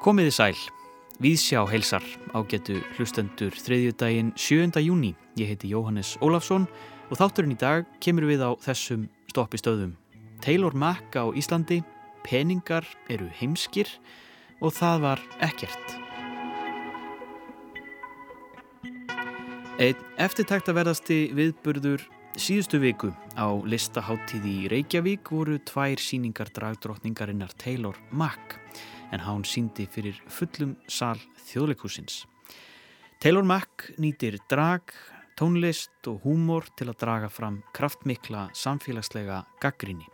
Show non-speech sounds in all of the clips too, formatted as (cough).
Komiði sæl, Víðsjá heilsar ágetu hlustendur þriðjudaginn 7. júni. Ég heiti Jóhannes Ólafsson og þátturinn í dag kemur við á þessum stoppistöðum. Taylor Mack á Íslandi, peningar eru heimskir og það var ekkert. Einn eftirtæktaverðasti viðburður síðustu viku á listaháttíð í Reykjavík voru tvær síningar dragdrottningarinnar Taylor Mack en hán síndi fyrir fullum sal þjóðleikúsins. Taylor Mack nýtir drag, tónlist og húmor til að draga fram kraftmikla samfélagslega gaggrinni.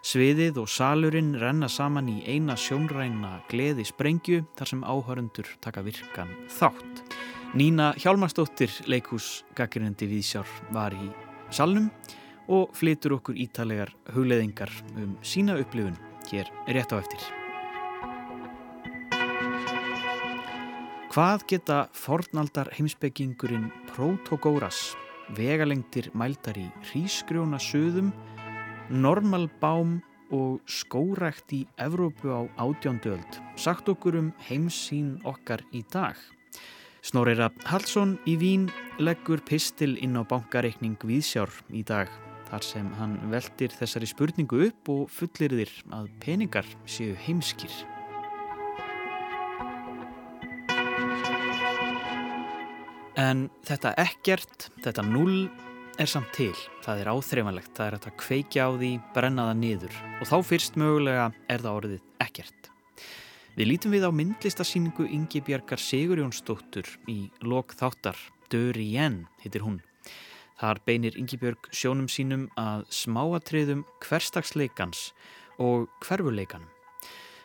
Sviðið og salurinn renna saman í eina sjónræna gleði sprengju þar sem áhörundur taka virkan þátt. Nína Hjálmarsdóttir leikús gaggrinandi viðsjár var í salnum og flytur okkur ítalegar hugleðingar um sína upplifun hér rétt á eftir. Hvað geta fornaldar heimsbyggingurinn Protogóras, vegalengtir mæltar í hrísgrjóna söðum, normalbám og skórækt í Evrópu á átjóndöld, sagt okkur um heimsín okkar í dag? Snorira Hallsson í Vín leggur pistil inn á bankareikning Víðsjár í dag, þar sem hann veldir þessari spurningu upp og fullir þér að peningar séu heimskir. En þetta ekkert, þetta null er samt til. Það er áþreifanlegt, það er að kveikja á því, brenna það niður og þá fyrst mögulega er það orðið ekkert. Við lítum við á myndlistasýningu Ingi Bjarkar Sigurjónsdóttur í lok þáttar, Döri Jen heitir hún. Þar beinir Ingi Björg sjónum sínum að smáatriðum hverstagsleikans og hverfuleikanum.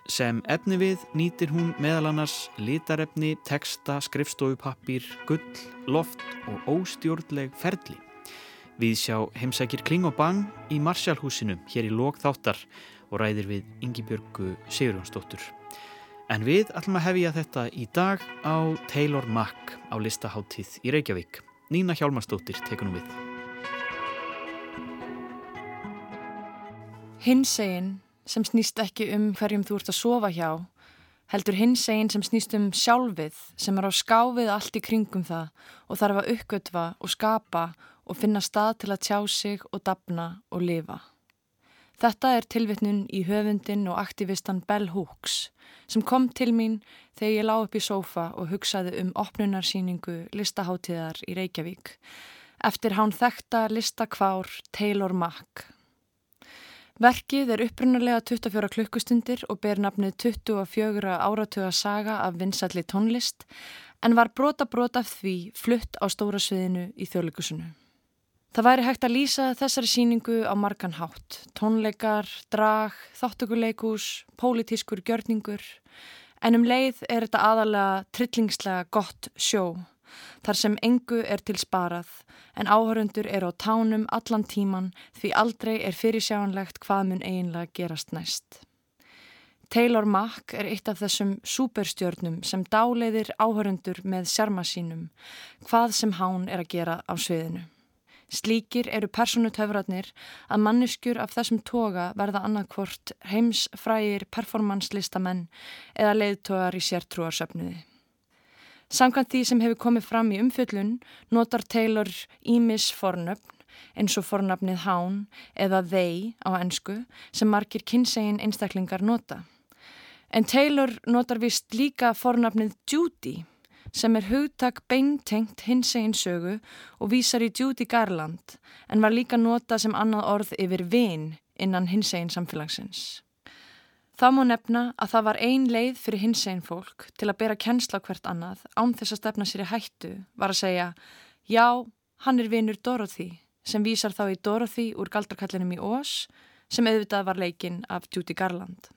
Sem efni við nýtir hún meðal annars litarefni, texta, skrifstofupappir, gull, loft og óstjórnleg ferli. Við sjá heimsækir Kling og Bang í Marsjálhúsinu hér í lok þáttar og ræðir við Yngibjörgu Sigurjónsdóttur. En við ætlum að hefja þetta í dag á Taylor Mack á listaháttíð í Reykjavík. Nína Hjálmarsdóttir tekur nú við. Hinsegin sem snýst ekki um hverjum þú ert að sofa hjá, heldur hins einn sem snýst um sjálfið sem er á skáfið allt í kringum það og þarf að uppgötva og skapa og finna stað til að tjá sig og dapna og lifa. Þetta er tilvittnun í höfundin og aktivistan Bell Hooks sem kom til mín þegar ég lág upp í sófa og hugsaði um opnunarsýningu listaháttíðar í Reykjavík eftir hán þekta listakvár Taylor Mack Verkið er upprunalega 24 klukkustundir og ber nafnið 24 áratuga saga af vinsalli tónlist en var brota brota því flutt á stóra sviðinu í þjóðleikusinu. Það væri hægt að lýsa þessari síningu á margan hátt. Tónleikar, drag, þáttökuleikus, pólitískur gjörningur en um leið er þetta aðalega trillingslega gott sjó þar sem engu er til sparað en áhörundur er á tánum allan tíman því aldrei er fyrirsjáanlegt hvað mun eiginlega gerast næst. Taylor Mack er eitt af þessum superstjörnum sem dáleiðir áhörundur með sjarma sínum, hvað sem hán er að gera á sviðinu. Slíkir eru personutöfratnir að manneskjur af þessum toga verða annarkvort heimsfrægir performanslistamenn eða leiðtogar í sértrúarsöfniði. Samkvæmt því sem hefur komið fram í umfjöllun notar Taylor ímis fornöfn eins og fornafnið hán eða þeir á ennsku sem margir kynsegin einstaklingar nota. En Taylor notar vist líka fornafnið Judy sem er hugtak beintengt hinsegin sögu og vísar í Judy Garland en var líka nota sem annað orð yfir vin innan hinsegin samfélagsins. Þá má nefna að það var ein leið fyrir hins einn fólk til að bera kennsla hvert annað án þess að stefna sér í hættu var að segja já, hann er vinur Dorothy sem vísar þá í Dorothy úr galdrakallinum í Ós sem auðvitað var leikinn af Judy Garland.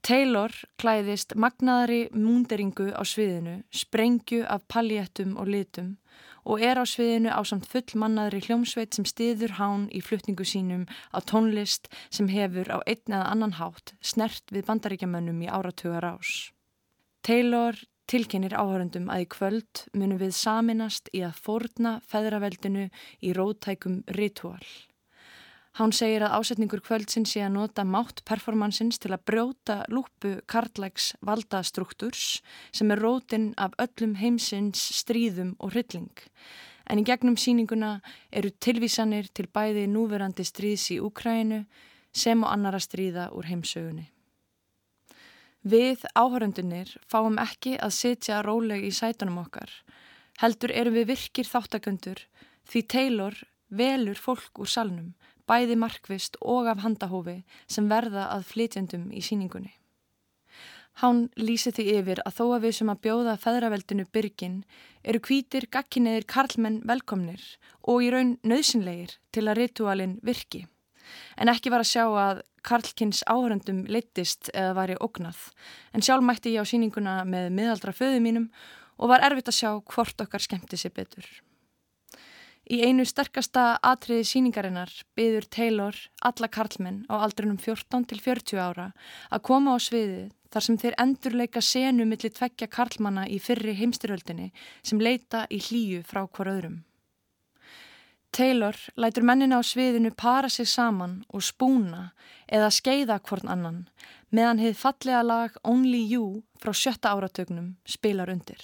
Taylor klæðist magnaðari múnderingu á sviðinu, sprengju af paljettum og litum og er á sviðinu á samt fullmannaðri hljómsveit sem stiður hán í flutningu sínum á tónlist sem hefur á einn eða annan hátt snert við bandaríkjamönnum í áratugar ás. Taylor tilkennir áhörundum að í kvöld munum við saminast í að forna feðraveldinu í rótækum ritual. Hán segir að ásetningur kvöldsin sé að nota mátt performansins til að brjóta lúpu karlæks valdastruktúrs sem er rótin af öllum heimsins stríðum og hrylling. En í gegnum síninguna eru tilvísanir til bæði núverandi stríðs í Úkrænu sem og annara stríða úr heimsögunni. Við áhörundunir fáum ekki að sitja róleg í sætunum okkar. Heldur erum við virkir þáttaköndur því Taylor velur fólk úr salnum bæði markvist og af handahófi sem verða að flytjandum í síningunni. Hán lýsi því yfir að þó að við sem að bjóða feðraveldinu byrgin eru kvítir gagkinniðir karlmenn velkomnir og í raun nöðsynlegir til að ritualin virki. En ekki var að sjá að Karlkins áhöröndum leittist eða var ég ógnað, en sjálf mætti ég á síninguna með miðaldra föðu mínum og var erfitt að sjá hvort okkar skemmti sér betur. Í einu sterkasta atriði síningarinnar byður Taylor alla karlmenn á aldrinum 14 til 40 ára að koma á sviðið þar sem þeir endurleika senu millir tveggja karlmanna í fyrri heimstyröldinni sem leita í hlýju frá hver öðrum. Taylor lætur mennina á sviðinu para sig saman og spúna eða skeiða hvern annan meðan heið fallega lag Only You frá sjötta áratögnum spilar undir.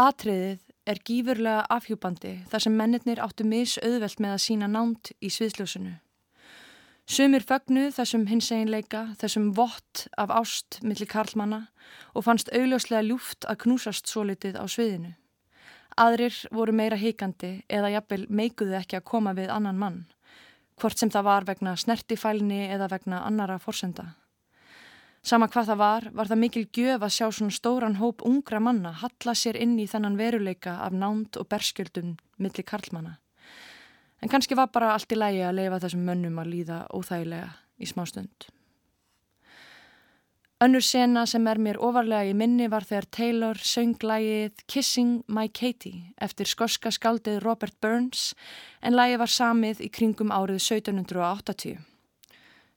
Atriðið er gífurlega afhjúbandi þar sem mennirnir áttu misauðvelt með að sína nánt í sviðsljósunu. Sumir fögnuð þessum hinseginleika, þessum vott af ást millir karlmanna og fannst augljóslega ljúft að knúsast svo litið á sviðinu. Aðrir voru meira heikandi eða jafnvel meikuðu ekki að koma við annan mann, hvort sem það var vegna snertifælni eða vegna annara forsenda. Sama hvað það var, var það mikil gjöf að sjá svona stóran hóp ungra manna halla sér inn í þennan veruleika af nánd og berskjöldum millir karlmanna. En kannski var bara allt í lægi að leifa þessum mönnum að líða óþægilega í smá stund. Önnur sena sem er mér ofarlega í minni var þegar Taylor söng lægið Kissing My Katie eftir skoska skaldið Robert Burns en lægi var samið í kringum árið 1780.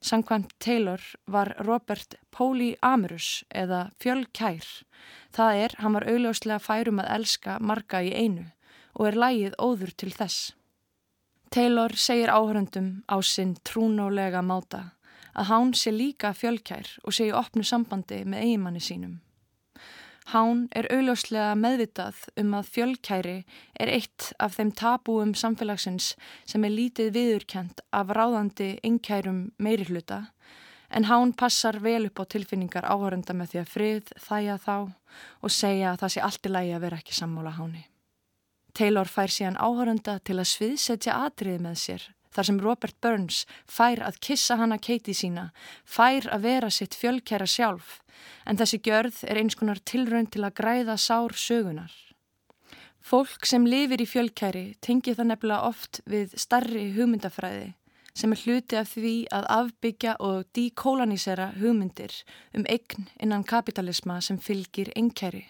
Sankvæmt Taylor var Robert polyamorous eða fjölkær. Það er, hann var augljóslega færum að elska marga í einu og er lægið óður til þess. Taylor segir áhörundum á sinn trúnálega máta að hán sé líka fjölkær og sé í opnu sambandi með eigimanni sínum. Hán er augljóslega meðvitað um að fjölkæri er eitt af þeim tabúum samfélagsins sem er lítið viðurkjent af ráðandi einkærum meiri hluta en hán passar vel upp á tilfinningar áhörenda með því að frið þæja þá og segja að það sé allt í lægi að vera ekki sammála háni. Taylor fær síðan áhörenda til að sviðsetja atriði með sér þar sem Robert Burns fær að kissa hana Katie sína, fær að vera sitt fjölkjæra sjálf, en þessi gjörð er eins konar tilraun til að græða sár sögunar. Fólk sem lifir í fjölkjæri tengi það nefnilega oft við starri hugmyndafræði sem er hluti af því að afbyggja og dekolonisera hugmyndir um eign innan kapitalisma sem fylgir einkjæri.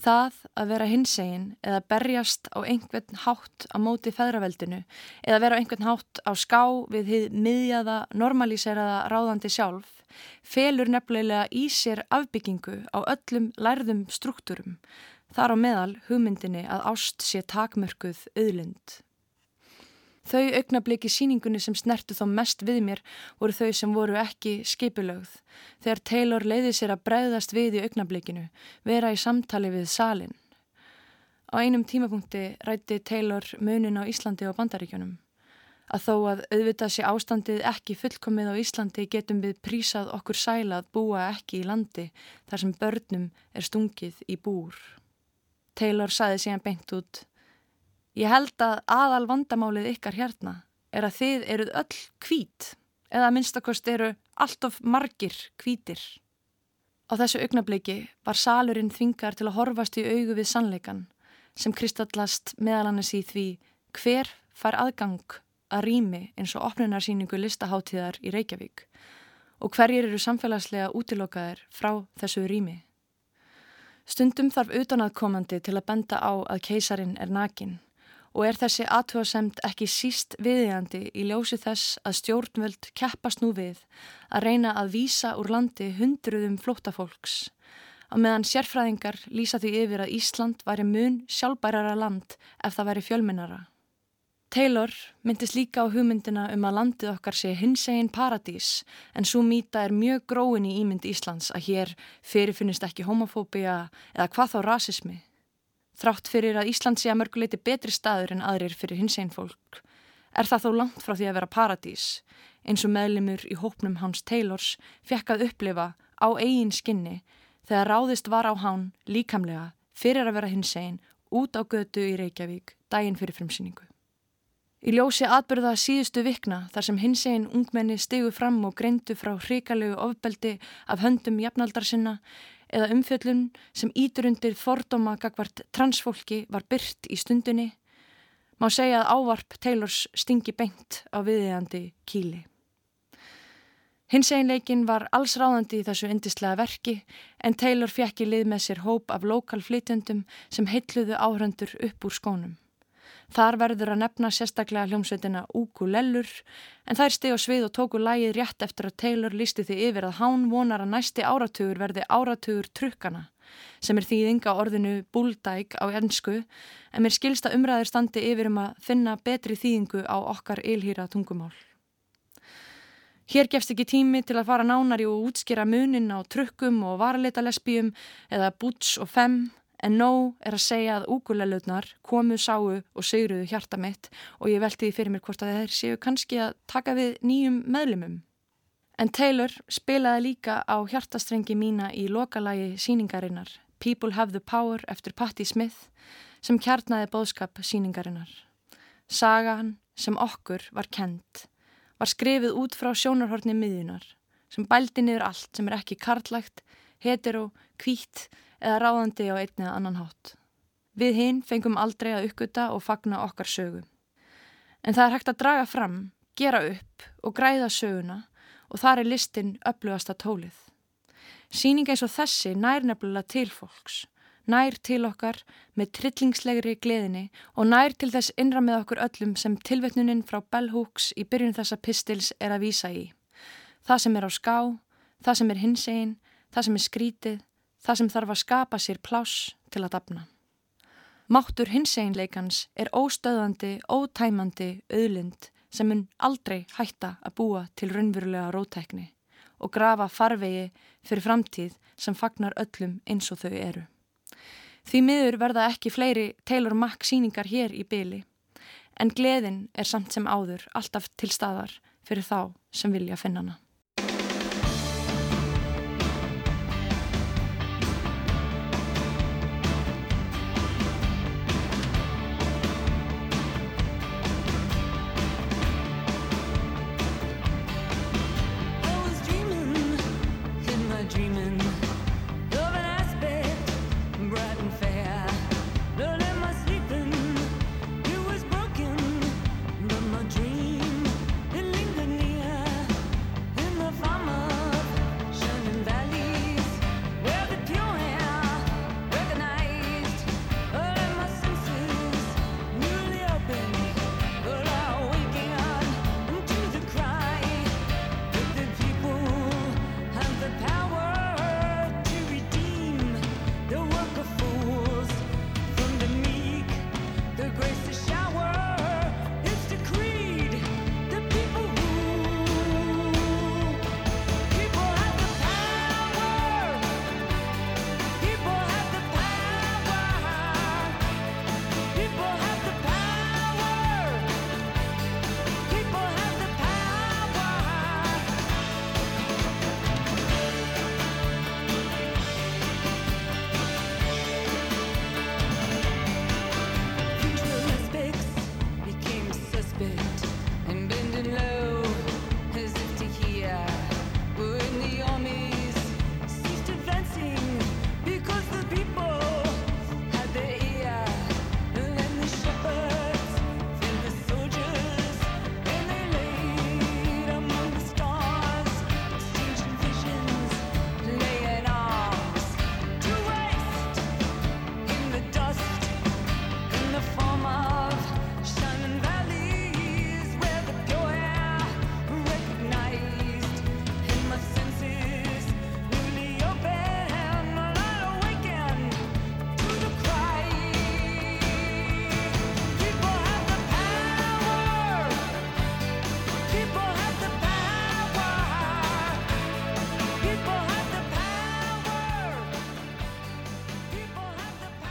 Það að vera hinsegin eða berjast á einhvern hátt á móti feðraveldinu eða vera á einhvern hátt á ská við hið miðjaða, normalíseraða ráðandi sjálf felur nefnilega í sér afbyggingu á öllum lærðum struktúrum, þar á meðal hugmyndinni að ást sé takmörkuð auðlind. Þau augnabliki síningunni sem snertu þó mest við mér voru þau sem voru ekki skipulögð. Þegar Taylor leiði sér að bregðast við í augnablikinu, vera í samtali við salin. Á einum tímapunkti rætti Taylor munin á Íslandi og Bandaríkjunum. Að þó að auðvitað sé ástandið ekki fullkomið á Íslandi getum við prísað okkur sæla að búa ekki í landi þar sem börnum er stungið í búr. Taylor saði síðan beint út Ég held að aðal vandamálið ykkar hérna er að þið eruð öll kvít eða minnstakost eru allt of margir kvítir. Á þessu augnabliki var salurinn þvingar til að horfast í augu við sannleikan sem kristallast meðal hannes í því hver fær aðgang að rými eins og opnunarsýningu listaháttíðar í Reykjavík og hverjir eru samfélagslega útilokaðir frá þessu rými. Stundum þarf utanaðkomandi til að benda á að keisarin er nakin og er þessi aðtöðasemt ekki síst viðjandi í ljósi þess að stjórnvöld keppast nú við að reyna að vísa úr landi hundruðum flóttafólks á meðan sérfræðingar lýsa því yfir að Ísland væri mun sjálfbærara land ef það væri fjölminnara. Taylor myndist líka á hugmyndina um að landið okkar sé hinsegin paradís en svo mýta er mjög gróin í ímynd Íslands að hér fyrirfinnist ekki homofóbia eða hvað þá rasismi. Þrátt fyrir að Ísland sé að mörguleiti betri staður en aðrir fyrir hinsegin fólk er það þó langt frá því að vera paradís eins og meðlimur í hópnum hans Taylors fekk að upplifa á eigin skinni þegar ráðist var á hán líkamlega fyrir að vera hinsegin út á götu í Reykjavík daginn fyrir frumsýningu. Í ljósi atbyrða síðustu vikna þar sem hinsegin ungmenni stegu fram og greindu frá hrikalegu ofbeldi af höndum jafnaldar sinna eða umfjöllun sem ítur undir fordóma gagvart transfólki var byrt í stundinni, má segja að ávarp Taylors stingi beint á viðiðandi kíli. Hinseginleikin var allsráðandi í þessu endislega verki en Taylor fjekk í lið með sér hóp af lokal flytjendum sem heitluðu áhrandur upp úr skónum. Þar verður að nefna sérstaklega hljómsveitina Ukulellur en þær steg á svið og tóku lægið rétt eftir að Taylor listi því yfir að hán vonar að næsti áratugur verði áratugur trukkana sem er þýðinga orðinu búldæk á ennsku en mér skilsta umræður standi yfir um að finna betri þýðingu á okkar ylhýra tungumál. Hér gefst ekki tími til að fara nánari og útskýra munin á trukkum og varleita lesbíum eða búts og fem En nóg er að segja að úkulelutnar komu, sáu og segruðu hjarta mitt og ég velti því fyrir mér hvort að þeir séu kannski að taka við nýjum meðlumum. En Taylor spilaði líka á hjartastrengi mína í lokalagi síningarinnar People Have the Power eftir Patti Smith sem kjarnaði bóðskap síningarinnar. Sagan sem okkur var kent var skrifið út frá sjónarhortni miðjunar sem bældi niður allt sem er ekki karlægt, hetero, kvítt eða ráðandi á einn eða annan hátt. Við hinn fengum aldrei að uppgöta og fagna okkar sögu. En það er hægt að draga fram, gera upp og græða söguna og þar er listin upplugasta tólið. Sýning eins og þessi nær nefnilega til fólks, nær til okkar með trillingslegri gleðinni og nær til þess innra með okkur öllum sem tilvetnuninn frá Bell Hooks í byrjun þessa pistils er að vísa í. Það sem er á ská, það sem er hinsegin, það sem er skrítið, það sem þarf að skapa sér pláss til að dapna. Máttur hinseginleikans er óstöðandi, ótæmandi auðlind sem mun aldrei hætta að búa til raunverulega rótækni og grafa farvegi fyrir framtíð sem fagnar öllum eins og þau eru. Því miður verða ekki fleiri Taylor Mack síningar hér í byli en gleðin er samt sem áður alltaf til staðar fyrir þá sem vilja finna hana.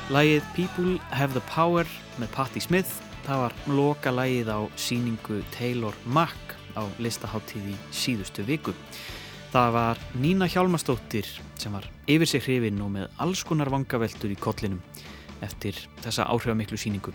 Lægið People Have the Power með Patti Smith, það var loka lægið á síningu Taylor Mack á listaháttíð í síðustu viku. Það var Nína Hjálmarsdóttir sem var yfir sig hrifin og með alls konar vangaveltur í kollinum eftir þessa áhrifamiklu síningu.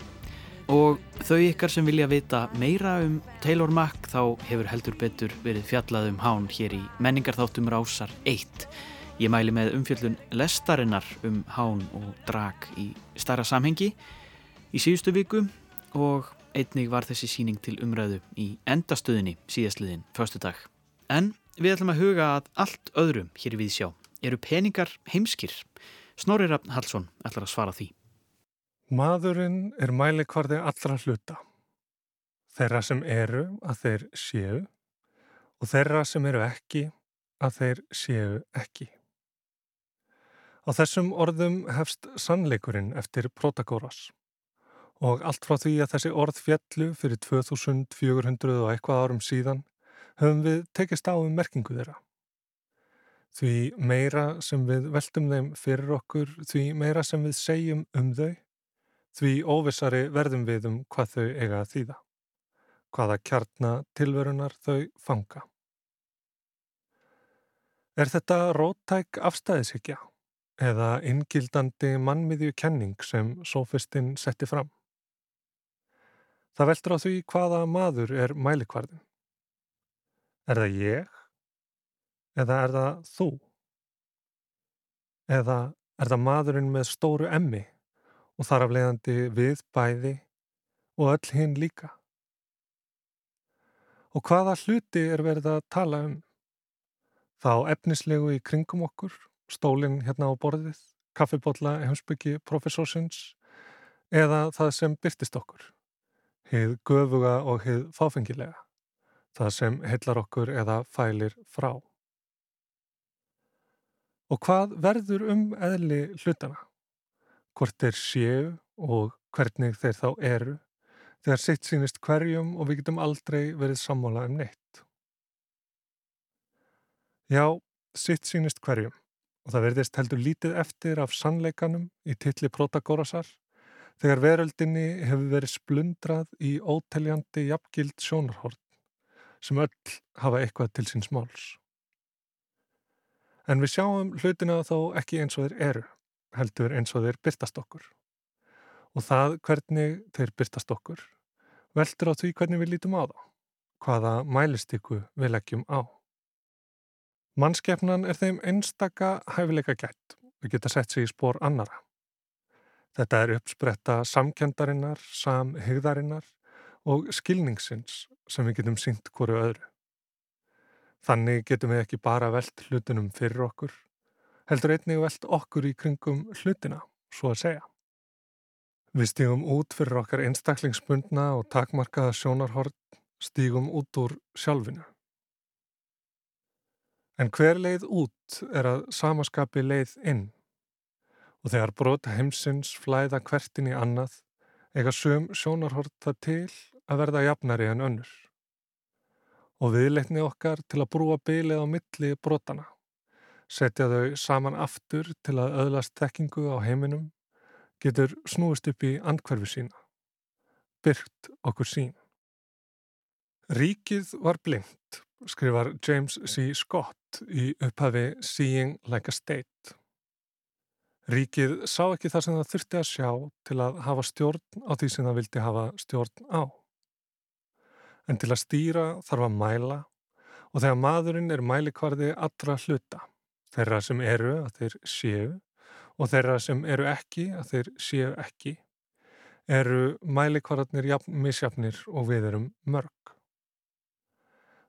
Og þau ykkar sem vilja vita meira um Taylor Mack þá hefur heldur betur verið fjallað um hán hér í menningarþáttum Rásar 1. Ég mæli með umfjöllun lestarinnar um hán og drag í starra samhengi í síðustu viku og einnig var þessi síning til umræðu í endastöðinni síðastliðin, förstu dag. En við ætlum að huga að allt öðrum hér við sjá. Eru peningar heimskir? Snorri Raffn Hallsson ætlar að svara því. Maðurinn er mælikvarði allra hluta. Þeirra sem eru að þeir séu og þeirra sem eru ekki að þeir séu ekki. Á þessum orðum hefst sannleikurinn eftir Protagoras og allt frá því að þessi orð fjallu fyrir 2400 og eitthvað árum síðan höfum við tekist á um merkingu þeirra. Því meira sem við veltum þeim fyrir okkur, því meira sem við segjum um þau, Því óvissari verðum við um hvað þau eiga að þýða, hvaða kjarnatilverunar þau fanga. Er þetta róttæk afstæðisíkja eða ingildandi mannmiðju kenning sem sofistinn setti fram? Það veldur á því hvaða maður er mælikvarðin. Er það ég? Eða er það þú? Eða er það maðurinn með stóru emmi og þar af leiðandi við bæði og öll hinn líka. Og hvaða hluti er verið að tala um? Þá efnislegu í kringum okkur, stólinn hérna á borðið, kaffibotla heimsbyggi profesorsins eða það sem byrtist okkur, hið göfuga og hið fáfengilega, það sem heillar okkur eða fælir frá. Og hvað verður um eðli hlutana? hvort þeir séu og hvernig þeir þá eru, þegar sitt sínist hverjum og við getum aldrei verið sammála um neitt. Já, sitt sínist hverjum og það verðist heldur lítið eftir af sannleikanum í tilli Protagórasar þegar veröldinni hefur verið splundrað í óteljandi jafngild sjónarhort sem öll hafa eitthvað til síns máls. En við sjáum hlutina þó ekki eins og þeir eru heldur eins og þeir byrtast okkur. Og það hvernig þeir byrtast okkur veldur á því hvernig við lítum á þá, hvaða mælistíku við leggjum á. Mannskeppnan er þeim einstaka hæfileika gætt og geta sett sig í spór annara. Þetta er uppspretta samkjöndarinnar, samhygðarinnar og skilningsins sem við getum sínt hverju öðru. Þannig getum við ekki bara veld hlutunum fyrir okkur, heldur einnig velt okkur í kringum hlutina, svo að segja. Við stígum út fyrir okkar einstaklingsbundna og takmarkaða sjónarhort, stígum út úr sjálfinu. En hver leið út er að samaskapi leið inn og þegar brot heimsins flæða hvertin í annað eiga söm sjónarhort það til að verða jafnari en önnur. Og viðleitni okkar til að brúa bylið á milli brotana setja þau saman aftur til að öðlast þekkingu á heiminum, getur snúist upp í andkverfi sína, byrkt okkur sín. Ríkið var blindt, skrifar James C. Scott í upphafi Seeing Like a State. Ríkið sá ekki það sem það þurfti að sjá til að hafa stjórn á því sem það vildi hafa stjórn á. En til að stýra þarf að mæla og þegar maðurinn er mælikvarði allra hluta þeirra sem eru að þeir séu og þeirra sem eru ekki að þeir séu ekki eru mælikvararnir misjafnir og við erum mörg.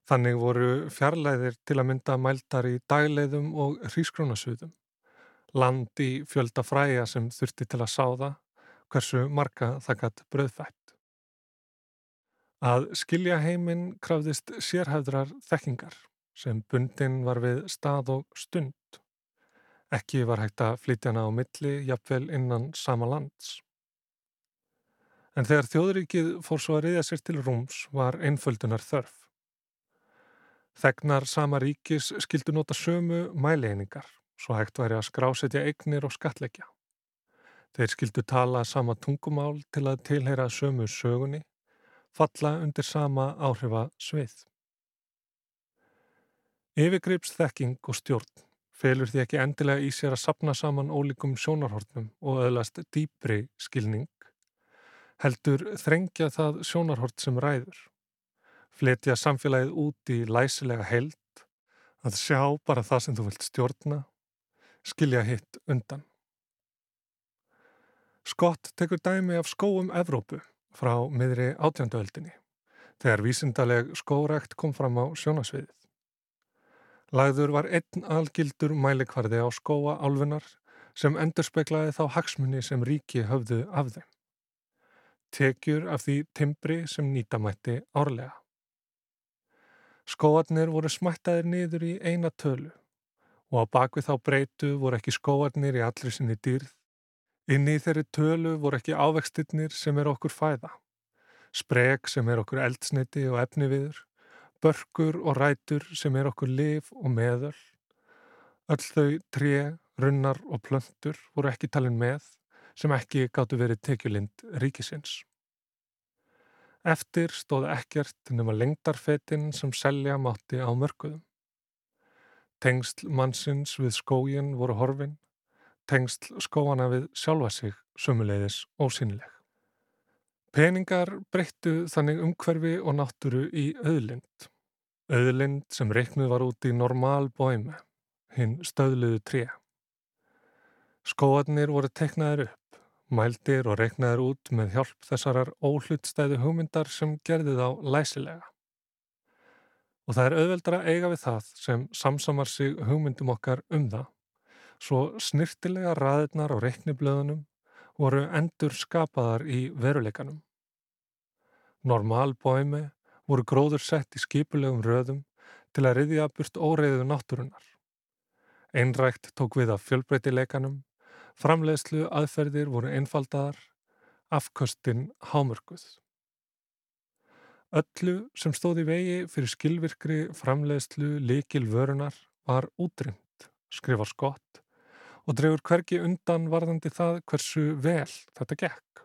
Þannig voru fjarlæðir til að mynda mældar í dagleiðum og hrískrónasuðum, land í fjölda fræja sem þurfti til að sáða hversu marga það gætt bröðfætt. Að skilja heiminn krafðist sérhæðrar þekkingar sem bundin var við stað og stund. Ekki var hægt að flytja hana á milli, jafnvel innan sama lands. En þegar þjóðrikið fór svo að reyða sér til rúms var einföldunar þörf. Þegnar sama ríkis skildu nota sömu mæleiningar, svo hægt væri að skrásetja eignir og skatleggja. Þeir skildu tala sama tungumál til að tilheyra sömu sögunni, falla undir sama áhrifa svið. Yfirgrips þekking og stjórn felur því ekki endilega í sér að sapna saman ólíkum sjónarhortnum og öðlast dýpri skilning, heldur þrengja það sjónarhort sem ræður, fletja samfélagið út í læsilega held, að sjá bara það sem þú vilt stjórna, skilja hitt undan. Skott tekur dæmi af skóum Evrópu frá miðri átjönduöldinni, þegar vísindaleg skórekt kom fram á sjónasviðið. Lagður var einn algildur mælikvarði á skóa álfunar sem endur speiklaði þá hagsmunni sem ríki höfðu af þeim. Tekjur af því timbri sem nýtamætti árlega. Skóarnir voru smættaðir niður í eina tölu og á bakvið þá breytu voru ekki skóarnir í allri sinni dýrð. Inni í þeirri tölu voru ekki ávextinnir sem er okkur fæða, spreg sem er okkur eldsniti og efni viður börkur og rætur sem er okkur liv og meðöl. Öll þau tré, runnar og plöntur voru ekki talin með sem ekki gáttu verið tekjulind ríkisins. Eftir stóð ekkert nema lengdarfetin sem selja mátti á mörguðum. Tengsl mannsins við skógin voru horfin, tengsl skóana við sjálfa sig sömuleiðis ósynileg. Peningar breyttu þannig umhverfi og náttúru í auðlind. Auðlind sem reiknuð var út í normal bóime, hinn stöðluðu tré. Skóarnir voru teknaðir upp, mældir og reiknaðir út með hjálp þessarar óhlutstæðu hugmyndar sem gerði þá læsilega. Og það er auðveldra eiga við það sem samsamar sig hugmyndum okkar um það, svo snirtilega raðirnar á reikniblöðunum voru endur skapaðar í veruleikanum. Normal bóimi voru gróður sett í skipulegum röðum til að riðja burt óreiðu náttúrunar. Einrækt tók við af fjölbreytileikanum, framleiðslu aðferðir voru einfaldar, afköstin hámörguð. Öllu sem stóði vegi fyrir skilvirkri framleiðslu likil vörunar var útrynd, skrifar Skott, og drefur hverki undan varðandi það hversu vel þetta gekk.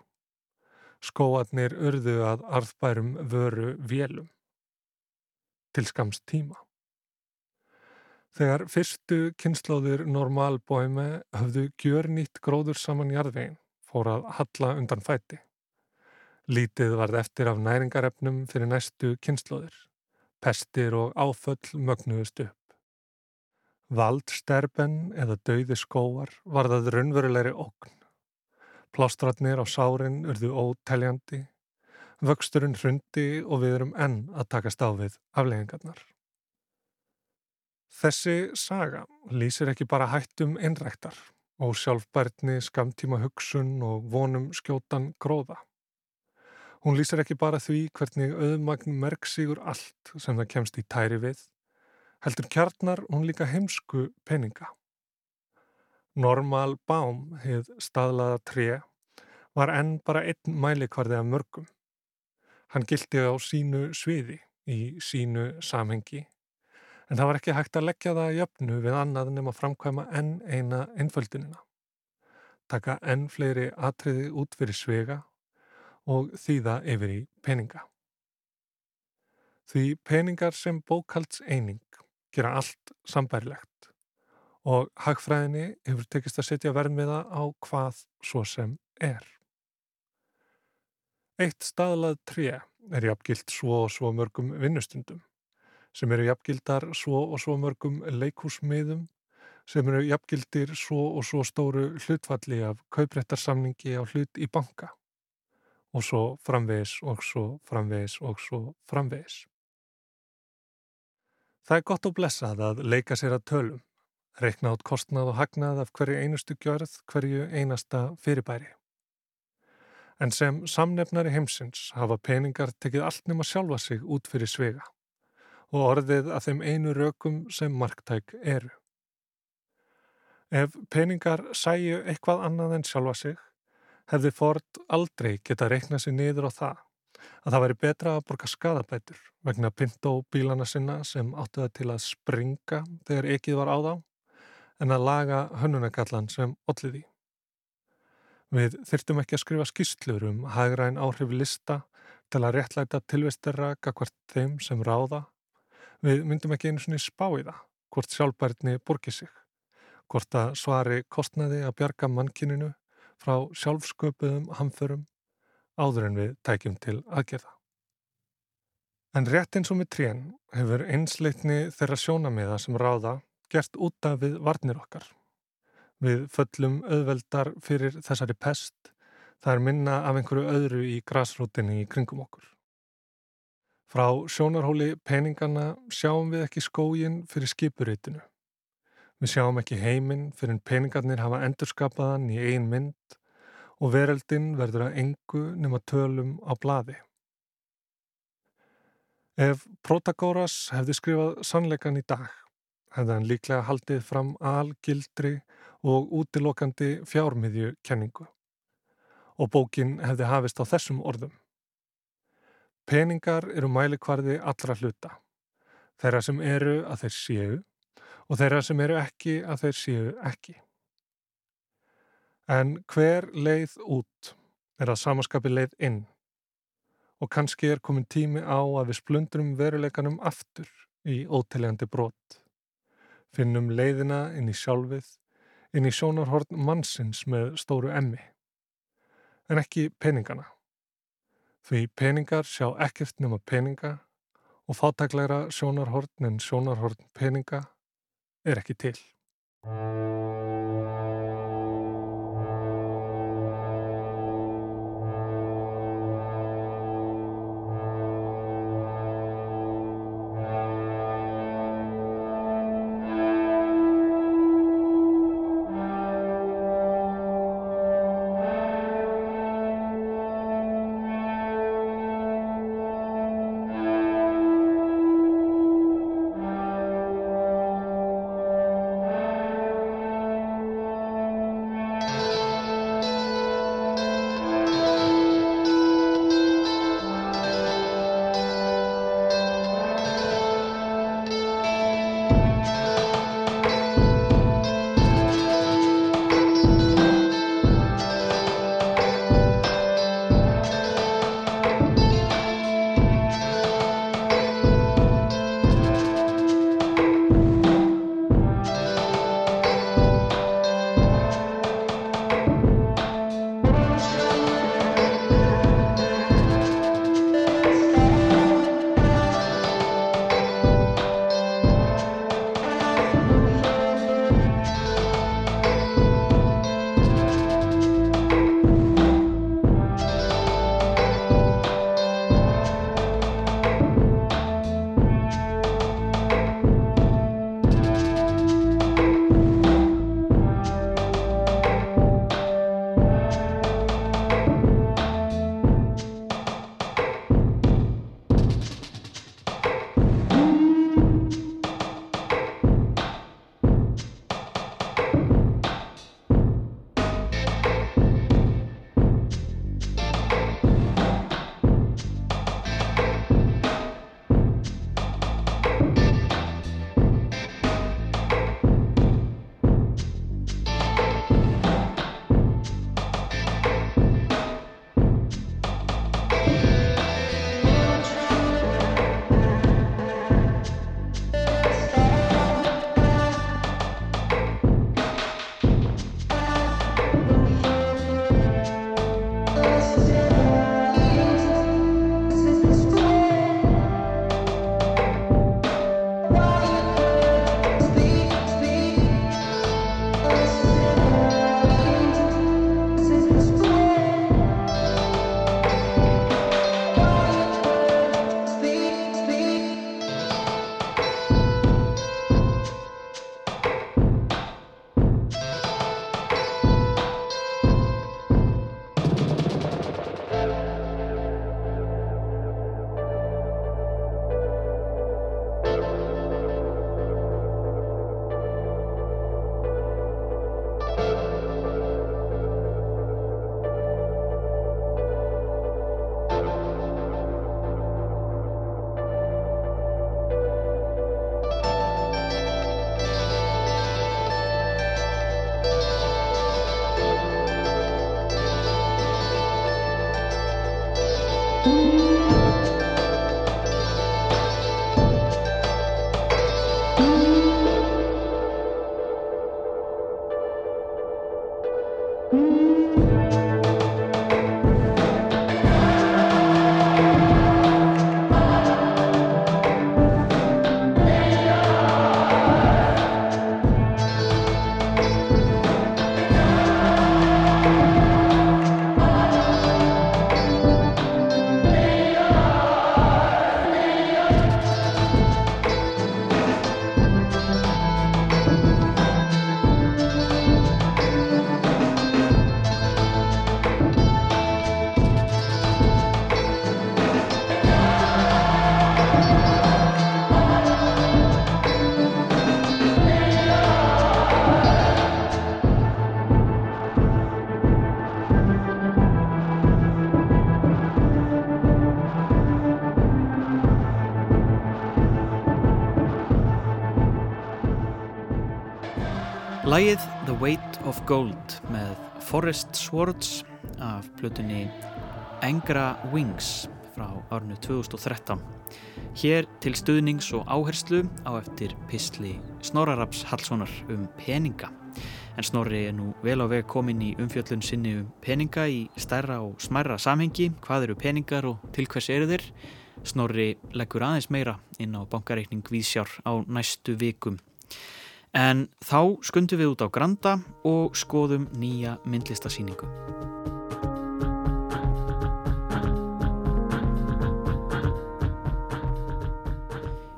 Skóarnir urðu að arðbærum vöru vélum. Til skamst tíma. Þegar fyrstu kynnslóðir normalbóime höfðu gjör nýtt gróður saman jarðvegin, fór að halla undan fæti. Lítið varð eftir af næringarefnum fyrir næstu kynnslóðir. Pestir og áföll mögnuðust upp. Valdsterben eða dauði skóar var það raunverulegri okn. Plástratnir á sárin urðu óteljandi, vöxturinn hrundi og við erum enn að takast á við afleggingarnar. Þessi saga lýsir ekki bara hættum innræktar og sjálfbærtni, skamtíma hugsun og vonum skjótan gróða. Hún lýsir ekki bara því hvernig auðmagn merk sigur allt sem það kemst í tæri við, heldur kjarnar hún líka heimsku peninga. Normal Baum, heið staðlaða tré, var enn bara einn mælikvarði af mörgum. Hann gildi á sínu sviði, í sínu samhengi, en það var ekki hægt að leggja það jöfnu við annað nema framkvæma enn eina einföldunina. Taka enn fleiri atriði út fyrir svega og þýða yfir í peninga. Því peningar sem bókalds eining gera allt sambærilegt og hagfræðinni hefur tekist að setja verðmiða á hvað svo sem er. Eitt staðlað tré er jafngilt svo og svo mörgum vinnustundum, sem eru jafngildar svo og svo mörgum leikúsmiðum, sem eru jafngildir svo og svo stóru hlutfalli af kauprættarsamningi á hlut í banka og svo framvegis og svo framvegis og svo framvegis. Það er gott og blessað að leika sér að tölum reikna át kostnað og hagnað af hverju einustu gjörð, hverju einasta fyrirbæri. En sem samnefnari heimsins hafa peningar tekið allt nema sjálfa sig út fyrir svega og orðið að þeim einu rökum sem marktæk eru. Ef peningar sæju eitthvað annað en sjálfa sig, hefði Ford aldrei geta reiknað sér niður á það að það væri betra að borga skadabætur vegna Pinto bílana sinna sem áttu það til að springa þegar ekið var á þá en að laga hönnunagallan sem olliði. Við þyrtum ekki að skrifa skýslur um hagræn áhrif lista til að réttlæta tilvistarra gagvart þeim sem ráða. Við myndum ekki einu svoni spá í það, hvort sjálfbærni borgi sig, hvort að svari kostnaði að bjarga mannkininu frá sjálfsköpuðum hamförum áður en við tækjum til aðgerða. En rétt eins og með trén hefur einsleitni þeirra sjónamiða sem ráða gert útaf við varnir okkar. Við föllum auðveldar fyrir þessari pest, það er minna af einhverju öðru í grasrútinni í kringum okkur. Frá sjónarhóli peningana sjáum við ekki skógin fyrir skipuritinu. Við sjáum ekki heiminn fyrir en peningarnir hafa endurskapaðan í ein mynd og vereldin verður að engu nema tölum á bladi. Ef Protagoras hefði skrifað sannleikan í dag, hefði hann líklega haldið fram algildri og útilokandi fjármiðju kenningu og bókin hefði hafist á þessum orðum. Peningar eru mælikvarði allra hluta, þeirra sem eru að þeir séu og þeirra sem eru ekki að þeir séu ekki. En hver leið út er að samaskapi leið inn og kannski er komin tími á að við splundrum veruleikanum aftur í óteljandi brot. Finnum leiðina inn í sjálfið, inn í sjónarhorn mannsins með stóru emmi. En ekki peningana. Því peningar sjá ekkert nema peninga og fátæklæra sjónarhorn en sjónarhorn peninga er ekki til. Mm-hmm. Lægið The Weight of Gold með Forest Swords af blutunni Engra Wings frá árnu 2013. Hér til stuðnings og áherslu á eftir písli Snorraraps Hallssonar um peninga. En Snorri er nú vel á veg komin í umfjöllun sinni um peninga í stærra og smærra samhengi. Hvað eru peningar og til hvers eru þeir? Snorri leggur aðeins meira inn á bankareikning Vísjár á næstu vikum. En þá skundum við út á Granda og skoðum nýja myndlistasýningu.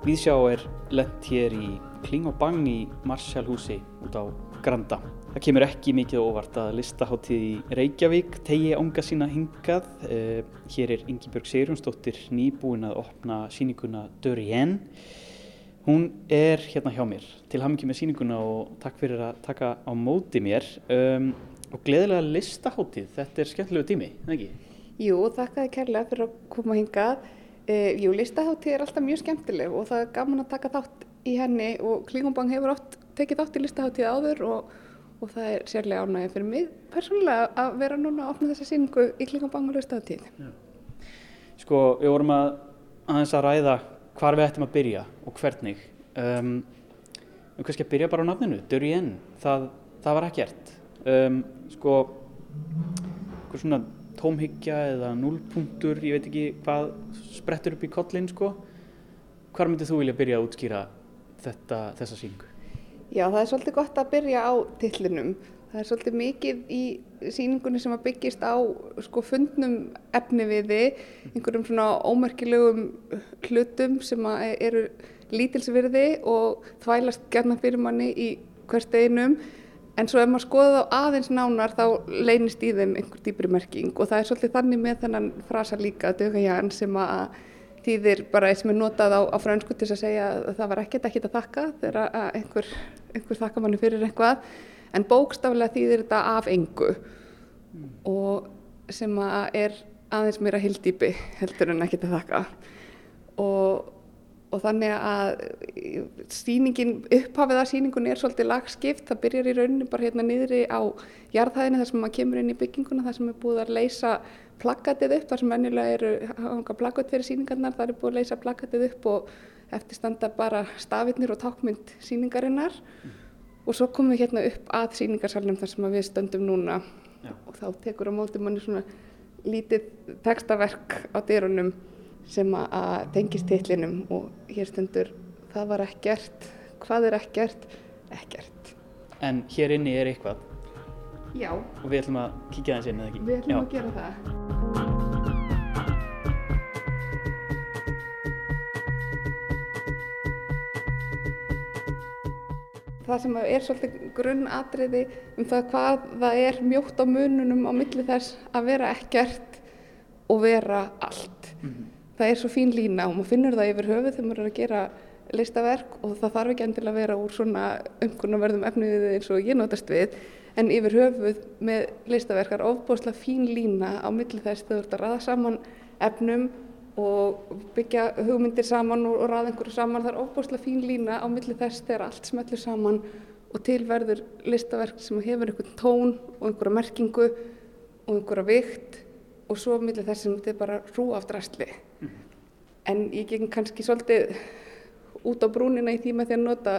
Víðsjá er lett hér í Kling og Bang í Marshallhúsi út á Granda. Það kemur ekki mikið óvart að listaháttíð í Reykjavík tegi ánga sína hingað. Uh, hér er Ingi-Björg Seyrjónsdóttir nýbúin að opna síninguna Dörrien. Hún er hérna hjá mér til hamingi með síninguna og takk fyrir að taka á móti mér um, og gleðilega listaháttíð, þetta er skemmtilegu tími, ekki? Jú, þakkaði kærlega fyrir að koma hingað. Uh, jú, listaháttíð er alltaf mjög skemmtileg og það er gaman að taka þátt í henni og Klingumbang hefur oft tekið þátt í listaháttíð áður og, og það er sérlega ánægja fyrir mig persónulega að vera núna að opna þessa síningu í Klingumbang og listaháttíð. Sko, við vorum að aðeins að ræða hvar við ættum að byrja og hvernig um, um kannski að byrja bara á nafninu Dörrien, það, það var ekkert um, sko eitthvað svona tómhyggja eða núlpunktur, ég veit ekki hvað sprettur upp í kollin sko hvar myndið þú vilja byrja að útskýra þetta, þessa síningu? Já, það er svolítið gott að byrja á tillinum. Það er svolítið mikið í síningunni sem að byggist á sko, fundnum efniviði, einhverjum svona ómerkilegum hlutum sem eru lítilsvirði og þvælast gerna fyrir manni í hvert einum. En svo ef maður skoða þá aðeins nánar þá leynist í þeim einhver dýpri merking og það er svolítið þannig með þennan frasa líka, döga ján, sem að þýðir bara eins sem er notað á, á fransku til að segja að það var ekkert ekkert að þakka þegar einhver, einhver þakka manni fyrir eitthvað en bókstaflega þýðir þetta af engu mm. og sem að er aðeins meira hildýpi heldur en ekkert að þakka og, og þannig að síningin, upphafið að síningun er svolítið lagskipt, það byrjar í rauninni bara hérna niðri á jarðhæðinni þar sem maður kemur inn í bygginguna þar sem er búið að leysa plakatið upp, þar sem venjulega eru hanga plakat fyrir síningarnar, það er búið að leysa plakatið upp og eftir standa bara stafirnir og tákmynd síningarinnar mm. og svo komum við hérna upp að síningarsalunum þar sem við stöndum núna Já. og þá tekur á móti manni svona lítið textaverk á dyrunum sem að tengist tillinum og hér stundur það var ekkert, hvað er ekkert, ekkert. En hér inni er eitthvað? Já. Og við ætlum að kíkja þess inn eða ekki? Við ætlum Já. að gera það. Það sem er svolítið grunnatriði um það hvað það er mjótt á mununum á milli þess að vera ekkert og vera allt. Mm -hmm það er svo fín lína og maður finnur það yfir höfuð þegar maður er að gera listaverk og það þarf ekki endilega að vera úr svona umkunnaverðum efniðið eins og ég notast við en yfir höfuð með listaverk er ofbúslega fín lína á milli þess þegar þú ert að raða saman efnum og byggja hugmyndir saman og raða einhverju saman. Það er ofbúslega fín lína á milli þess þegar allt smetlur saman og tilverður listaverk sem hefur einhvern tón og einhverja merkingu og einhverja vikt og svo millir þess að þetta er bara rú af drastli mm. en ég geng kannski svolítið út á brúnina í því með því að nota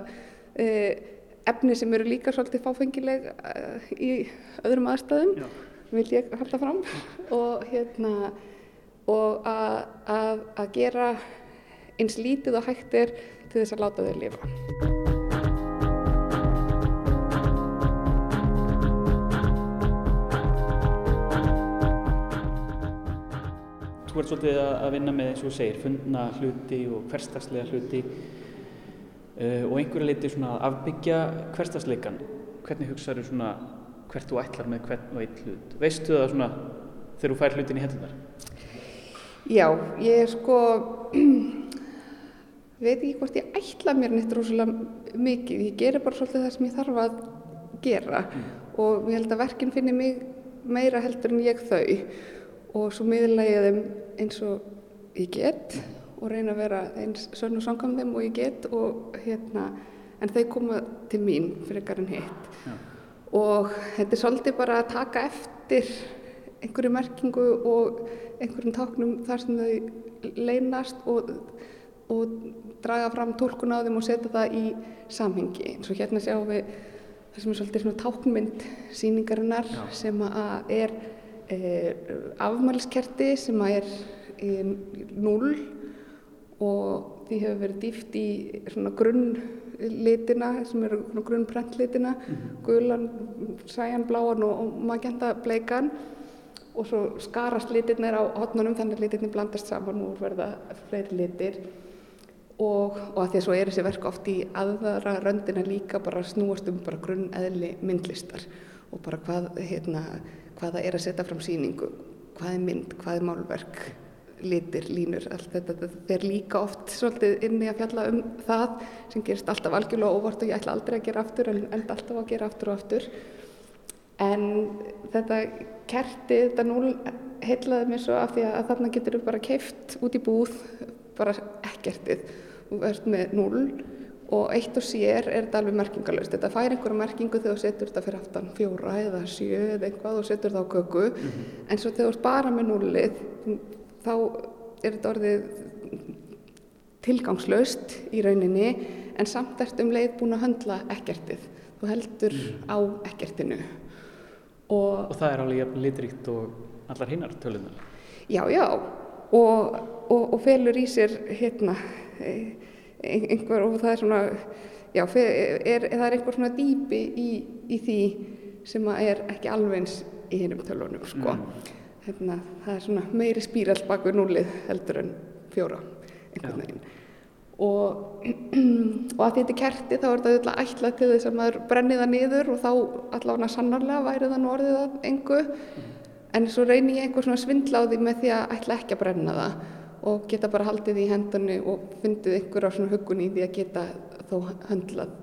eh, efni sem eru líka svolítið fáfengileg eh, í öðrum aðstæðum Já. vil ég halda fram og hérna og að gera eins lítið og hægt er til þess að láta þau lifa þú ert svolítið að vinna með, eins og þú segir, fundna hluti og hverstagslega hluti uh, og einhverja leiti svona að afbyggja hverstagsleikan. Hvernig hugsaður svona hvert þú ætlar með hvern og einn hlut? Veistu það svona þegar þú fær hlutin í hendunar? Já, ég er sko, (clears throat) veit ekki hvort ég ætla mér neitt rosalega mikið. Ég gerir bara svolítið það sem ég þarf að gera mm. og ég held að verkinn finnir mig meira heldur en ég þau og svo miðla ég þeim eins og ég get og reyna að vera eins sönn og sangam þeim og ég get og hérna en þau koma til mín frekar en hitt Já. og þetta er svolítið bara að taka eftir einhverju merkingu og einhverjum táknum þar sem þau leynast og, og draga fram tólkun á þeim og setja það í samhengi eins og hérna sjáum við það sem er svolítið svona táknmynd síningarinnar Já. sem að er afmæliskerti sem er e, null og því hefur verið dýft í grunnlitina sem eru grunnprentlitina gulan, sæjan, bláan og, magenta bleikan. Og svo skarast litirnir á hotnunum þannig að litirnir blandast saman og verða fleiri litir. Og, og að því að svo er þessi verk oft í aðra röndina líka bara snúast um bara grunneðli myndlistar og bara hvað, hérna, hvað það er að setja fram sýningu, hvað er mynd, hvað er málverk, litir, línur, allt þetta, þetta fer líka oft svolítið inni að fjalla um það sem gerist alltaf algjörlega óvart og ég ætla aldrei að gera aftur en enda alltaf að gera aftur og aftur. En þetta kerti, þetta núl heilaði mér svo af því að þarna getur þú bara keift út í búð, bara ekkertið. Þú ert með núl og eitt og sér er þetta alveg merkingalöst. Þetta fær einhverja merkingu þegar þú setur þetta fyrir aftan fjóra eða sjö eða eitthvað og setur það á köku. En svo þegar þú ert bara með núlið, þá er þetta orðið tilgangslaust í rauninni en samt ert um leið búin að höndla ekkertið. Þú heldur á ekkertinu. Og Og það er alveg jafn litríkt og allar hinnar tölunar. Já, já, og, og, og felur í sér hérna einhver og það er svona, já, er, það er einhver svona dýpi í, í því sem að er ekki alveg eins í hinnum tölunum, sko. Hérna, það er svona meiri spírall bak við núlið heldur en fjóra, einhvern veginn. Og, og að þetta er kerti þá er þetta auðvitað ætlað til þess að maður brenni það niður og þá allavega sannarlega væri það nú orðið að engu. En svo reyni ég einhver svona því með því að ætla ekki að brenna það og geta bara haldið í hendunni og fundið einhver á svona hugun í því að geta þó höndlað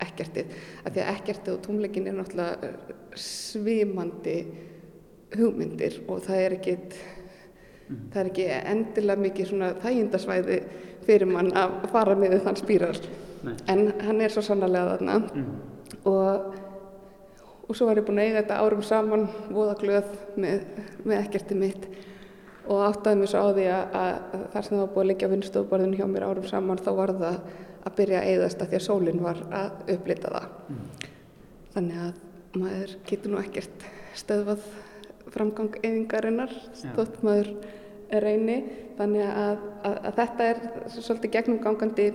ekkertið. Af því að ekkertið og tómleikin er náttúrulega svimandi hugmyndir og það er ekkit, það er ekki endilega mikið svona þægindasvæði fyrir mann að fara niður þann spýrar. Nei. En hann er svo sannarlega þarna og og svo var ég búin að eiga þetta árum saman voða glöð með, með ekkerti mitt og áttaði mig svo á því að, þar sem það var búið að liggja á vinnstofborðinu hjá mér árum saman þá var það að byrja að eyðast að því að sólinn var að upplita það. Þannig að maður getur nú ekkert stöðvað framgang eyðingarinnar þótt maður reyni. Þannig að, að, að þetta er svolítið gegnumgangandi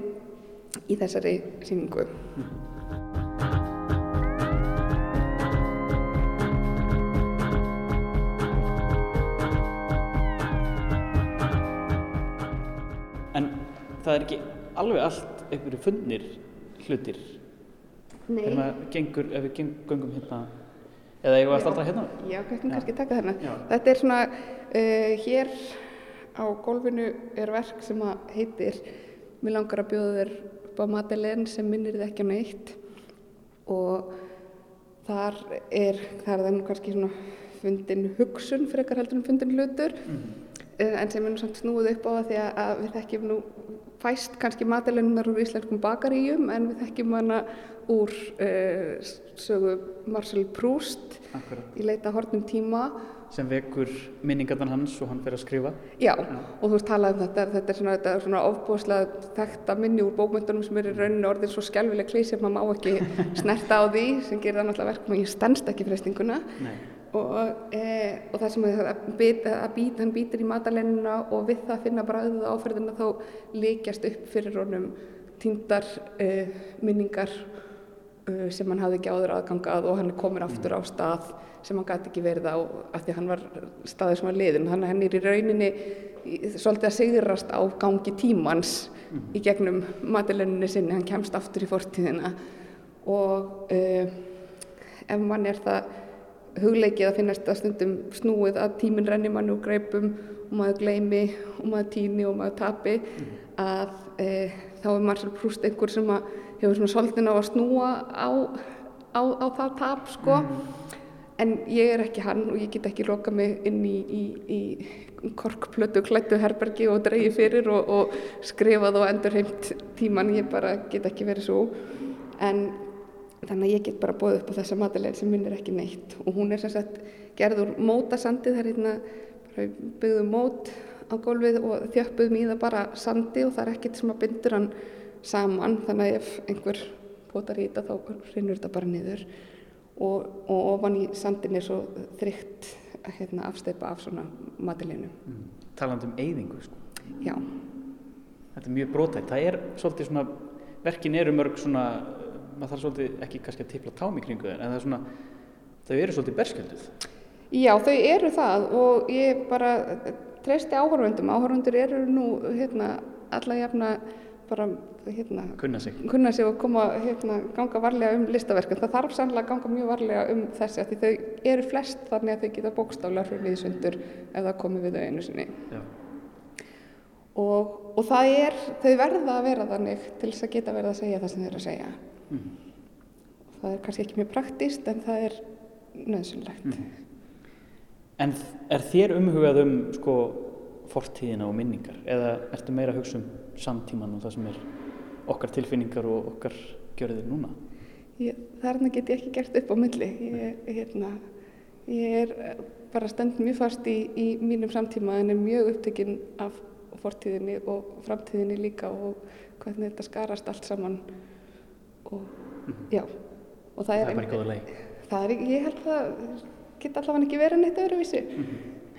í þessari sýningu. En það er ekki alveg allt einhverju fundnir hlutir. Þegar maður gengur, ef við geng- göngum hérna, eða ég var alltaf hérna. Já, kannski kannski taka þarna. Já. Þetta er svona, uh, hér á gólfinu er verk sem að heitir Mér langar að bjóða þér upp á Madeleine sem minnir þið ekki á neitt og þar er, það er það nú kannski svona fundin hugsun frekar heldur en fundin hlutur Eh, en sem er nú samt snúið upp á það því að við þekkjum nú fæst kannski matalennunar úr íslenskum bakaríum en við þekkjum hana úr uh, sögu Marcel Proust Akkurat. í leita að hornum tíma Sem vekur minningarnar hans og hann fer að skrifa. Já, og þú veist talað um þetta, þetta er svona, svona ofbúslega þekta minni úr bókmyndunum sem er í rauninni orðin svo skjálfileg klísi sem maður má ekki (laughs) snerta á því sem gerir það náttúrulega verkum og ég stendst ekki freystinguna Nei. Og, e, og það sem að, bit, að být, hann býtir í matalennina og við það finna bræðið áferðina þá líkjast upp fyrir honum týndar e, minningar e, sem hann hafði ekki áður aðgangað og hann er komin aftur á stað sem hann gæti ekki verið á af því hann var staðið sem var liðin þannig að hann er í rauninni svolítið að sigrast á gangi tímans í gegnum matilenninni sinni, hann kemst aftur í fortíðina og ef mann er það hugleikið að finnast að stundum snúið að tíminn renni mann úr greipum og maður gleymi og maður týni og maður tapi. Að e, þá er Marcel Proust einhver sem að hefur svona svolítið ná að snúa á, á, á það tap sko. En ég er ekki hann og ég get ekki loka mig inn í, í, í korkplötu klættu herbergi og dreigi fyrir og, og skrifað og endur heimt tíman ég bara get ekki verið svo. En þannig að ég get bara bóðið upp á þessa matalegin sem minn er ekki neitt og hún er sem sagt gerð úr mótasandi það er hérna byggðum mót á gólfið og þjöppuðum í það bara sandi og það er ekkert sem að bindur hann saman þannig að ef einhver potar í þetta þá rinnur þetta bara niður og, og ofan í sandin er svo þrygt hérna, afsteipa af svona mataleginu. Taland um eyðingu, sko. Já, Þetta er mjög brótætt. Það er svolítið svona, verkin eru mörg svona, maður þarf svolítið ekki kannski að tipla tám í kringu þeir, en það er svona, þau eru svolítið berskjölduð. Já, þau eru það og ég bara treysti áhörfundum. Áhörfundur eru nú hérna, alla jafna bara hérna, Kunna sig. kunna sig og koma hérna, ganga varlega um listaverkun. Það þarf sannlega að ganga mjög varlega um þessi því þau eru flest þannig að þau geta bókstálar fyrir viðsundur ef það komi við þau einu sinni. Já. Og, og það er, þau verða að vera þannig til þess að geta verið að segja það sem þau eru að segja. Mhm. Það er kannski ekki mjög praktist en það er nöðsynlegt. En er þér umhugað um, sko, fortíðina og minningar? Eða ertu meira að hugsa um samtíman og það sem er okkar tilfinningar og okkar gjörðir núna? Ég, þarna get ég ekki gert upp á milli. Ég, hérna, ég er eh, bara stend mjög fast í, í mínum samtíma en er mjög upptekinn af fortíðinni og framtíðinni líka og hvernig þetta skarast allt saman. Og, já, og það, Það er bara góða leið. það er, ég held að geta allavega ekki verið neitt öðruvísi.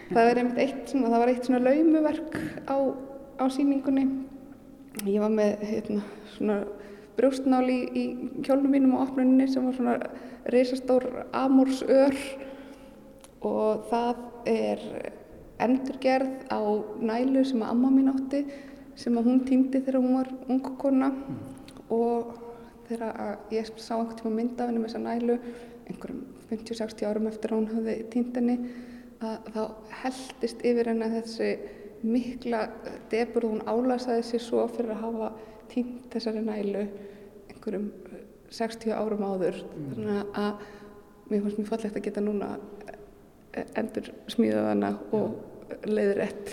Það er einmitt eitt svona, það var eitt svona laumuverk á, á sýningunni. Ég var með hérna, svona brjóstnál í, í kjólnum mínum á opnuninni sem var svona reisastór amúrsör og það er endurgerð á nælu sem að amma mín átti sem að hún týndi þegar hún var ung kona og þegar að ég sá einhvern tíma mynd af henni með þessa nælu einhverjum 50-60 árum eftir að hún hafði týnd henni að þá heldist yfir henni þessi mikla debur og hún álasaði sér svo fyrir að hafa týnd þessari nælu einhverjum 60 árum áður. Þannig að mér fannst mjög fallegt að geta núna endur smíðað hana og leiður ett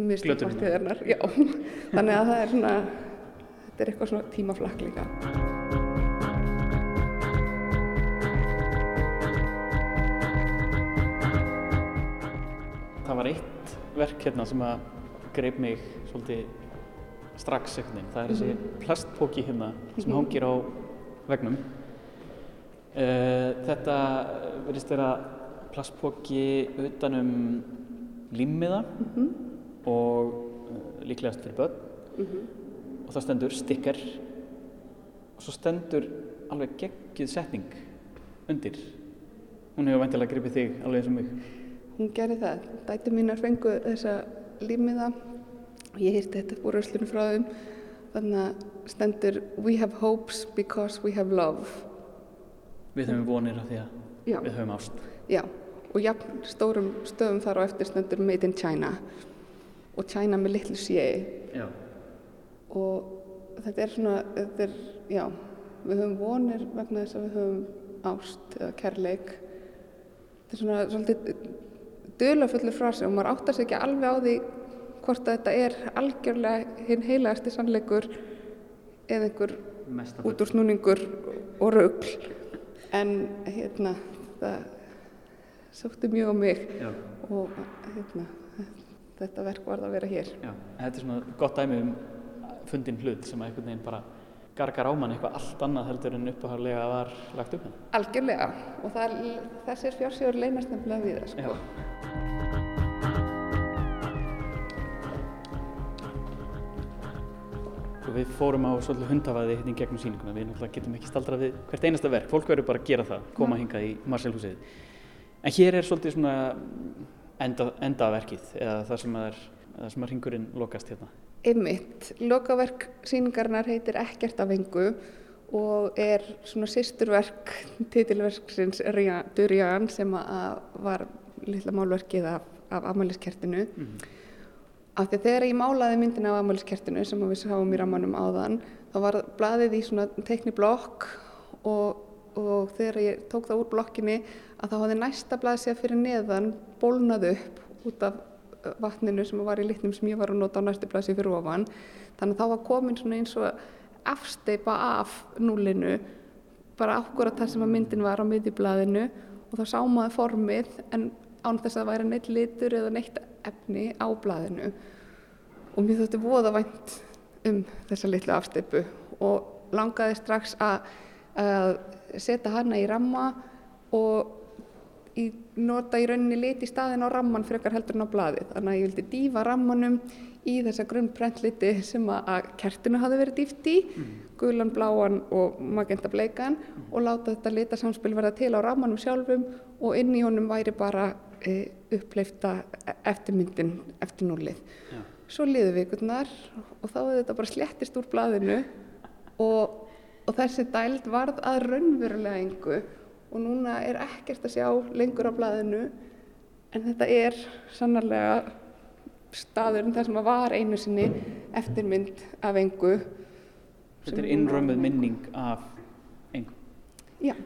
mislumartiðarnar já, (laughs) þannig að það er svona þetta er eitthvað svona tímaflakk líka. Það var eitt verk hérna sem að greip mig svolítið strax einhvern veginn. Það er þessi plastpóki hérna sem hangir á vegnum. Uh, þetta verðist vera plastpóki utanum límmiða og uh, líklegast fyrir börn og það stendur sticker. Og svo stendur alveg geggjuð setning undir. Hún hefur væntilega gripið þig alveg eins og mig. hún gerði það, dæti mínar fengu þessa límiða og ég hýrti þetta úr röslunum frá þeim. Þannig að stendur we have hopes because we have love. Við höfum vonir af því að já, við höfum ást. já. Og jafn stórum stöðum þar á eftir stendur made in China. Og China með litlu sé Já. Og þetta er svona, þetta er, já, við höfum vonir vegna þess að við höfum ást eða kærleik. Þetta er svona svolítið dulafullu frasi og maður áttar sig ekki alveg á því hvort að þetta er algjörlega hinn heilegasti sannleikur eða einhver útúrsnúningur og rugl. En hérna, það sótti mjög á mig Já. og hérna, þetta verk varð að vera hér. Já. Þetta er svona gott dæmi um fundin hlut sem að einhvern veginn bara gargar á mann eitthvað allt annað heldur en uppáharlega var lagt upp með. Algjörlega og það, þessir fjársjóður leynast nefnilega við það sko. Við fórum á svolítið hundavaði hérna í gegnum sýninguna. Við náttúrulega getum ekki staldrað við hvert einasta verk. Fólk verður bara að gera það, koma hingað í Marselhúsið. En hér er svolítið svona enda, endaverkið eða það sem að, er, að ringurinn lokast hérna. Einmitt, lokaverk síningarnar heitir Ekkert af engu og er svona sýsturverk titilverksins Durian sem að var litla málverkið af, af amæliskertinu. Af því að þegar ég málaði myndina af amæliskertinu sem við sáum í rammanum áðan, þá var blaðið í svona teikni blokk og, og þegar ég tók það úr blokkinni að þá hafði næsta blað sér fyrir neðan bólnað upp út af vatninu sem var í litnum sem ég var að nota á næstu blaðsi fyrir ofan. Þannig að þá var komin svona eins og afsteipa af núlinu bara ákvörða þar sem að myndin var á miðjublaðinu. Og þá sá maður formið en án þess að það væri neitt litur eða neitt efni á blaðinu. Og mér þótti voða vænt um þessa litlu afsteipu og langaði strax að, að setja hana í ramma og í, nota í rauninni lit í staðin á ramman frekar heldur en á blaðið þannig að ég vildi dýfa rammanum í þessa grunnprentliti sem að kertinu hafi verið dýft í, mm. gulan, bláan og magenta bleikan mm. og láta þetta litasamspil verða til á rammanum sjálfum og inn í honum væri bara e, uppleifta eftirmyndin eftir núlið. Ja. Svo liðu vikurnar og þá hefði þetta bara slettist úr blaðinu og, og þessi dæld varð að raunverulega engu og núna er ekkert að sjá lengur á blaðinu en þetta er sannarlega staðurinn þar sem að var einu sinni eftirmynd af engu Þetta er innrömmuð minning af engu. Já,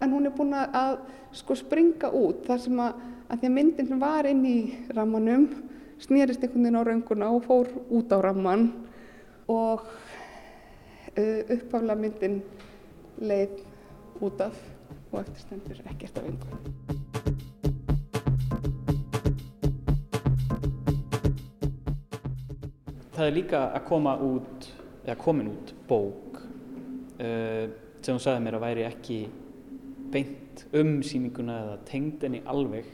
en hún er búin að sko springa út þar sem að, að því að myndin sem var inn í rammanum snýrist einhvern veginn á raunguna og fór út á ramman og uh, uppafla myndin leið út af og eftirstendur ekkert af engu. Það er líka að koma út, eða komin út bók uh, sem þú sagði mér að væri ekki beint um síninguna eða tengd enni alveg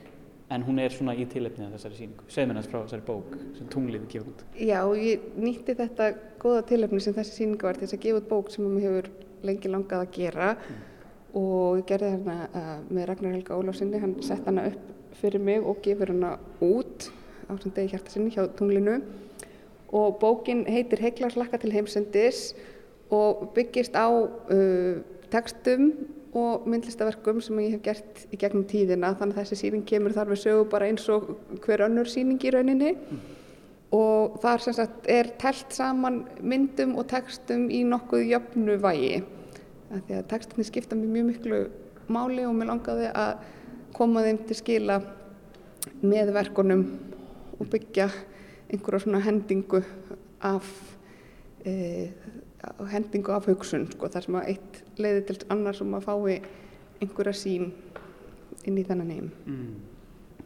en hún er svona í tilefnið af þessari síningu. Segð mér næst frá þessari bók sem tunglið gefur út. Já, ég nýtti þetta goða tilefni sem þessi síningu var til þess að gefa út bók sem mér hefur lengi langað að gera mm og ég gerði hérna uh, með Ragnar Helga Óláfsinni, hann sett hana upp fyrir mig og gefur hana út á svona degi hjarta sinni hjá tunglinu. Og bókin heitir Heiklarslakka til heimsendis og byggist á uh, textum og myndlistaverkum sem ég hef gert í gegnum tíðina. Þannig að þessi síning kemur þar við sögu bara eins og hver önnur síning í rauninni. Mm. og þar sem sagt er telt saman myndum og textum í nokkuð jöfnu vægi að því að textinni skipta mér mjög miklu máli og mér langaði að koma þeim til skila með verkunum og byggja einhverja svona hendingu af e, hendingu af hugsun sko, þar sem að eitt leiði til annars um að fái einhverja sín inn í þennan heim. Mm.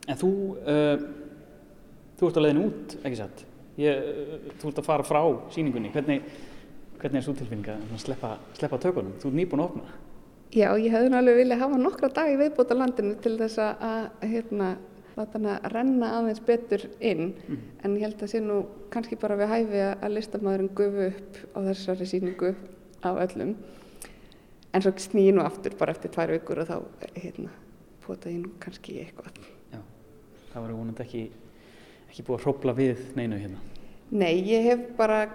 En þú uh, þú ert að leiðin út, ekki satt? Ég, uh, þú ert að fara frá síningunni hvernig Hvernig er svo tilfinning að sleppa, sleppa tökunum? Þú er nýbúin að opna. Já, ég hefði náttúrulega viljað hafa nokkra dagi viðbúta landinu til þess að hérna, láta hana að renna aðeins betur inn mm. en ég held að sé nú kannski bara við hæfi að listamæðurinn gufu upp á þessari síningu af öllum en svo snýði nú aftur bara eftir tvær vikur og þá hérna, potaði nú kannski eitthvað. Já, það var vonandi ekki, ekki búið að hrópla við neinu hérna. Nei, ég hef bara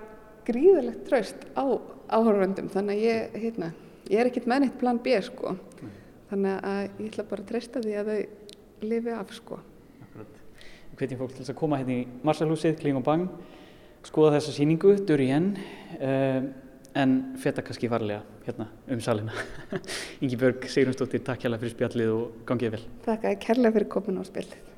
gríðilegt tröst á áhörfundum þannig að ég, hérna, ég er ekkert með neitt plan B sko. Nei. þannig að ég ætla bara að treysta því að þau lifi af sko. Hvetjum fólk til þess að koma hérna í Marsalhúsið, Kling og Bang skoða þessa síningu, dörri henn um, en feta kannski farlega hérna um salina. (laughs) Ingi Björg, Sigrunsdóttir, takk kærlega fyrir spjallið og gangið vel. Takk kærlega fyrir komin á spjallið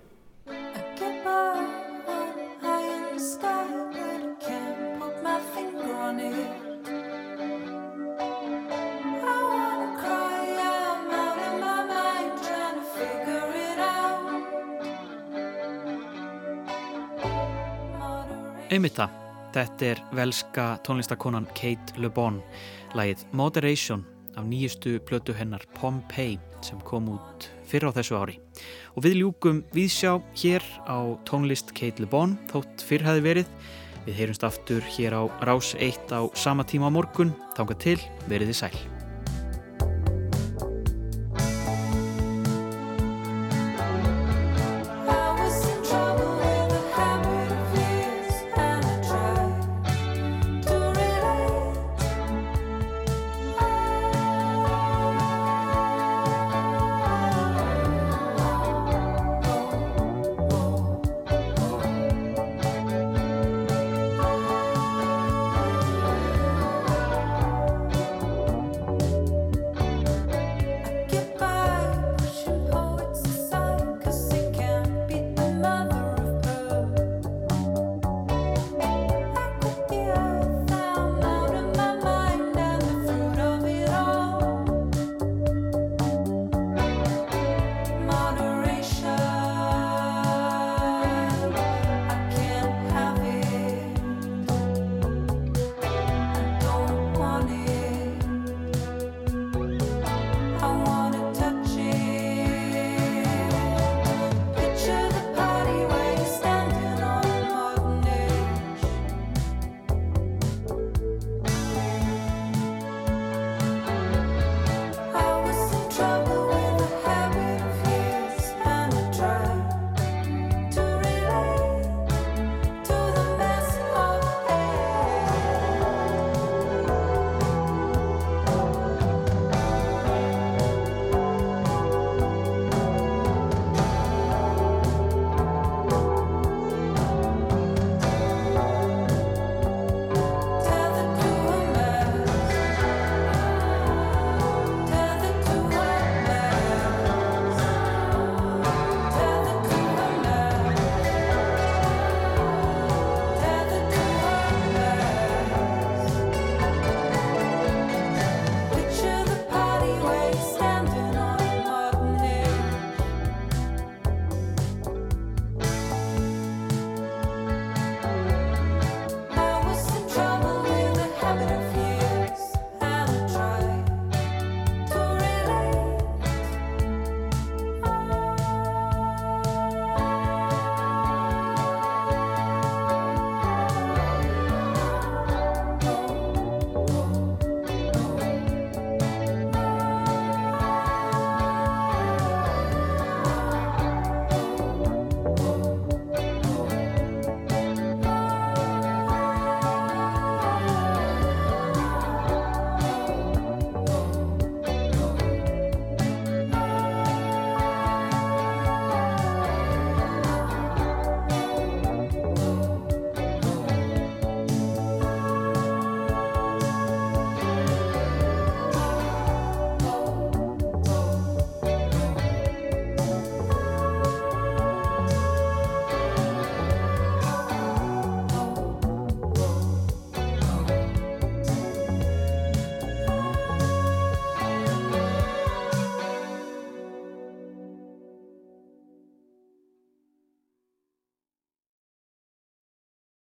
Einmitt það, þetta er velska tónlistakonan Kate Le Bon, lægið Moderation af nýjustu plötu hennar Pompeii sem kom út fyrr á þessu ári. Og við ljúkum viðsjá hér á tónlist Kate Le Bon, þótt fyrr hafi verið. Við heyrumst aftur hér á Rás 1 á sama tíma á morgun. Þánga til, veriði sæl.